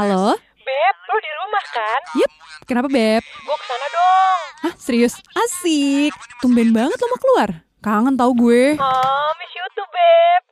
Halo? Beb, lo di rumah kan? Yep, kenapa Beb? Gue ke sana dong. Hah, serius? Asik. Tumben banget lo mau keluar. Kangen tau gue. Oh, miss you too, Beb.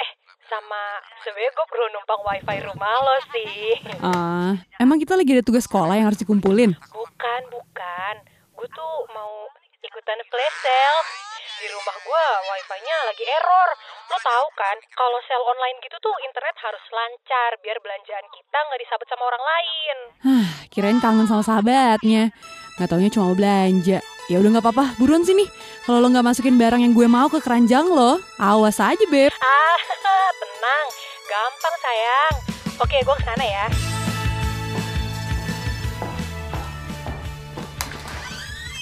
Eh, sama sebenernya gue perlu numpang wifi rumah lo sih. Ah, emang kita lagi ada tugas sekolah yang harus dikumpulin? Bukan, bukan. Gue tuh mau ikutan flash sale. Di rumah gue wifi-nya lagi error. Lo tahu kan, kalau sale online gitu tuh internet harus lancar biar belanjaan kita nggak disabet sama orang lain. Hah, kirain kangen sama sahabatnya. Nggak taunya cuma mau belanja. Ya udah nggak apa-apa, buruan sini. Kalau lo nggak masukin barang yang gue mau ke keranjang lo, awas aja beb. Ah, tenang. Gampang, sayang. Oke, gue ke sana ya.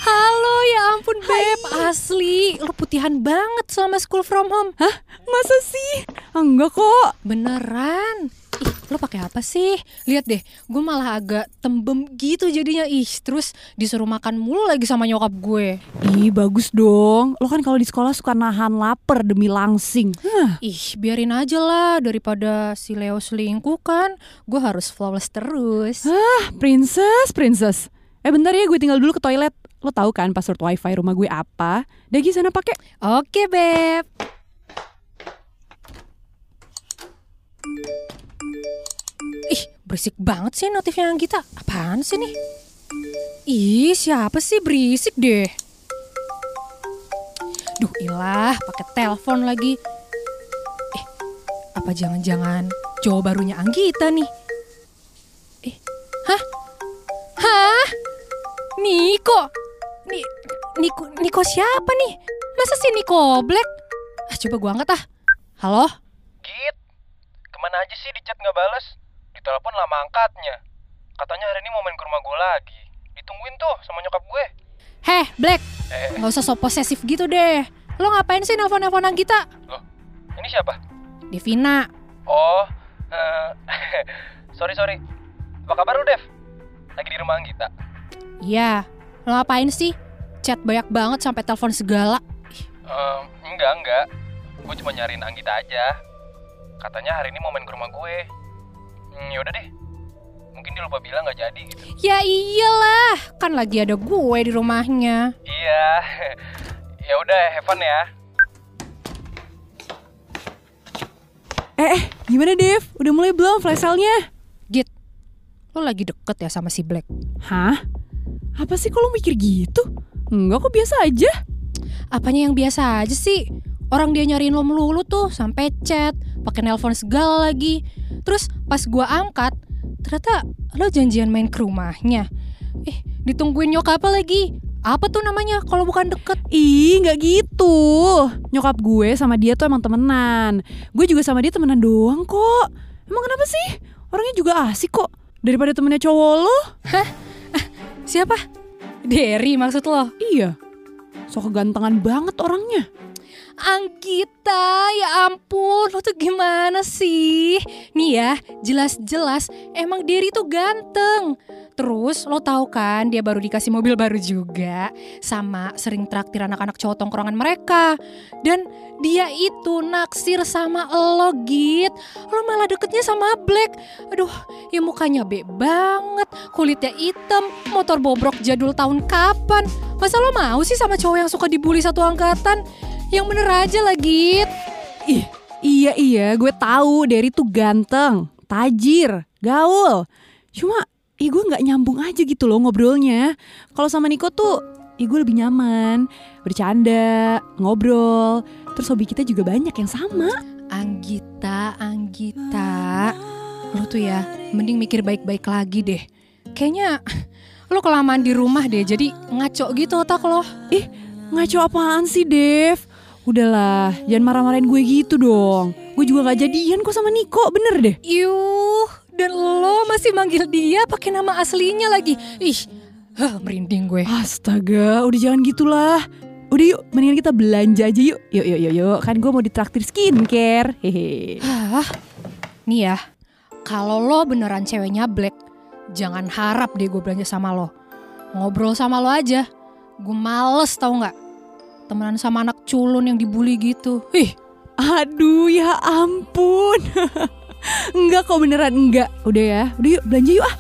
Halo, ya ampun Beb, asli Lo putihan banget selama school from home Hah, masa sih? Enggak kok. Beneran Ih, lo pakai apa sih? Lihat deh, gue malah agak tembem gitu jadinya Ih, terus disuruh makan mulu lagi sama nyokap gue Ih, bagus dong. Lo kan kalau di sekolah suka nahan lapar demi langsing. Hah, Ih, biarin aja lah daripada si Leo selingkuh kan Gue harus flawless terus Ah, princess, princess. Eh bentar ya, gue tinggal dulu ke toilet. Lo tahu kan password wifi rumah gue apa? Dagi sana pakai. Oke Beb Ih, berisik banget sih notifnya Anggita. Apaan sih nih? Ih, siapa sih berisik deh? Duh, ilah, pakai telepon lagi. Eh, apa jangan-jangan cowok barunya Anggita nih? Eh, hah? Hah? Niko? Ni, Niko, Niko siapa nih? Masa sih Niko Black? Ah, coba gua angkat ah. Halo? Git, ke mana aja sih di chat nggak bales? Di telepon lama angkatnya. Katanya hari ini mau main ke rumah gue lagi. Ditungguin tuh sama nyokap gue. Heh, Black, Eh, nggak usah so posesif gitu deh. Lo ngapain sih nelfon-nelfon Anggita? loh, ini siapa? Devina. Oh, eh, sorry sorry. Apa kabar lu, Dev? Lagi di rumah Anggita. Iya, lo ngapain sih? Chat banyak banget sampai telepon segala. Eh, enggak enggak. Gue cuma nyariin Anggita aja. Katanya hari ini mau main ke rumah gue. Hmm, yaudah deh. Mungkin dia lupa bilang nggak jadi gitu. Ya iyalah, kan lagi ada gue di rumahnya. Iya. ya udah, have fun ya. Eh, eh, gimana Dev? Udah mulai belum flash sale-nya? Git, lo lagi deket ya sama si Black? Hah? Apa sih kalau mikir gitu? Enggak kok biasa aja. Apanya yang biasa aja sih? Orang dia nyariin lo melulu tuh sampai chat, pakai nelpon segala lagi. Terus pas gua angkat, ternyata lo janjian main ke rumahnya. Eh, ditungguin nyokap apa lagi? Apa tuh namanya kalau bukan deket? Ih, nggak gitu. Nyokap gue sama dia tuh emang temenan. Gue juga sama dia temenan doang kok. Emang kenapa sih? Orangnya juga asik kok. Daripada temennya cowok lo. Siapa? Derry maksud lo? Iya. So kegantengan banget orangnya. Anggita, ya ampun, lo tuh gimana sih? Nih ya, jelas-jelas emang Derry tuh ganteng. Terus lo tahu kan dia baru dikasih mobil baru juga sama sering traktir anak-anak cowok tongkrongan mereka. Dan dia itu naksir sama lo git. Lo malah deketnya sama Black. Aduh, ya mukanya be banget, kulitnya hitam, motor bobrok jadul tahun kapan. Masa lo mau sih sama cowok yang suka dibully satu angkatan? Yang bener aja lah Git. Ih, iya iya, gue tahu Derry tuh ganteng, tajir, gaul. Cuma, ih gue nggak nyambung aja gitu loh ngobrolnya. Kalau sama Niko tuh, ih gue lebih nyaman, bercanda, ngobrol. Terus hobi kita juga banyak yang sama. Anggita, Anggita. Lo tuh ya, mending mikir baik-baik lagi deh. Kayaknya lo kelamaan di rumah deh, jadi ngaco gitu otak lo. Ih, ngaco apaan sih, Dev? Udahlah, jangan marah-marahin gue gitu dong. Gue juga gak jadian kok sama Niko, bener deh. Yuh, dan lo masih manggil dia pakai nama aslinya lagi. Ih, huh, merinding gue. Astaga, udah jangan gitulah. Udah yuk, mendingan kita belanja aja yuk. Yuk, yuk, yuk, yuk. Kan gue mau ditraktir skincare. Hehe. Hah, nih ya, kalau lo beneran ceweknya black, jangan harap deh gue belanja sama lo. Ngobrol sama lo aja, gue males tau nggak? Temenan sama anak culun yang dibully gitu. Ih, Aduh, ya ampun. Enggak kok beneran enggak. Udah ya, udah yuk belanja yuk ah.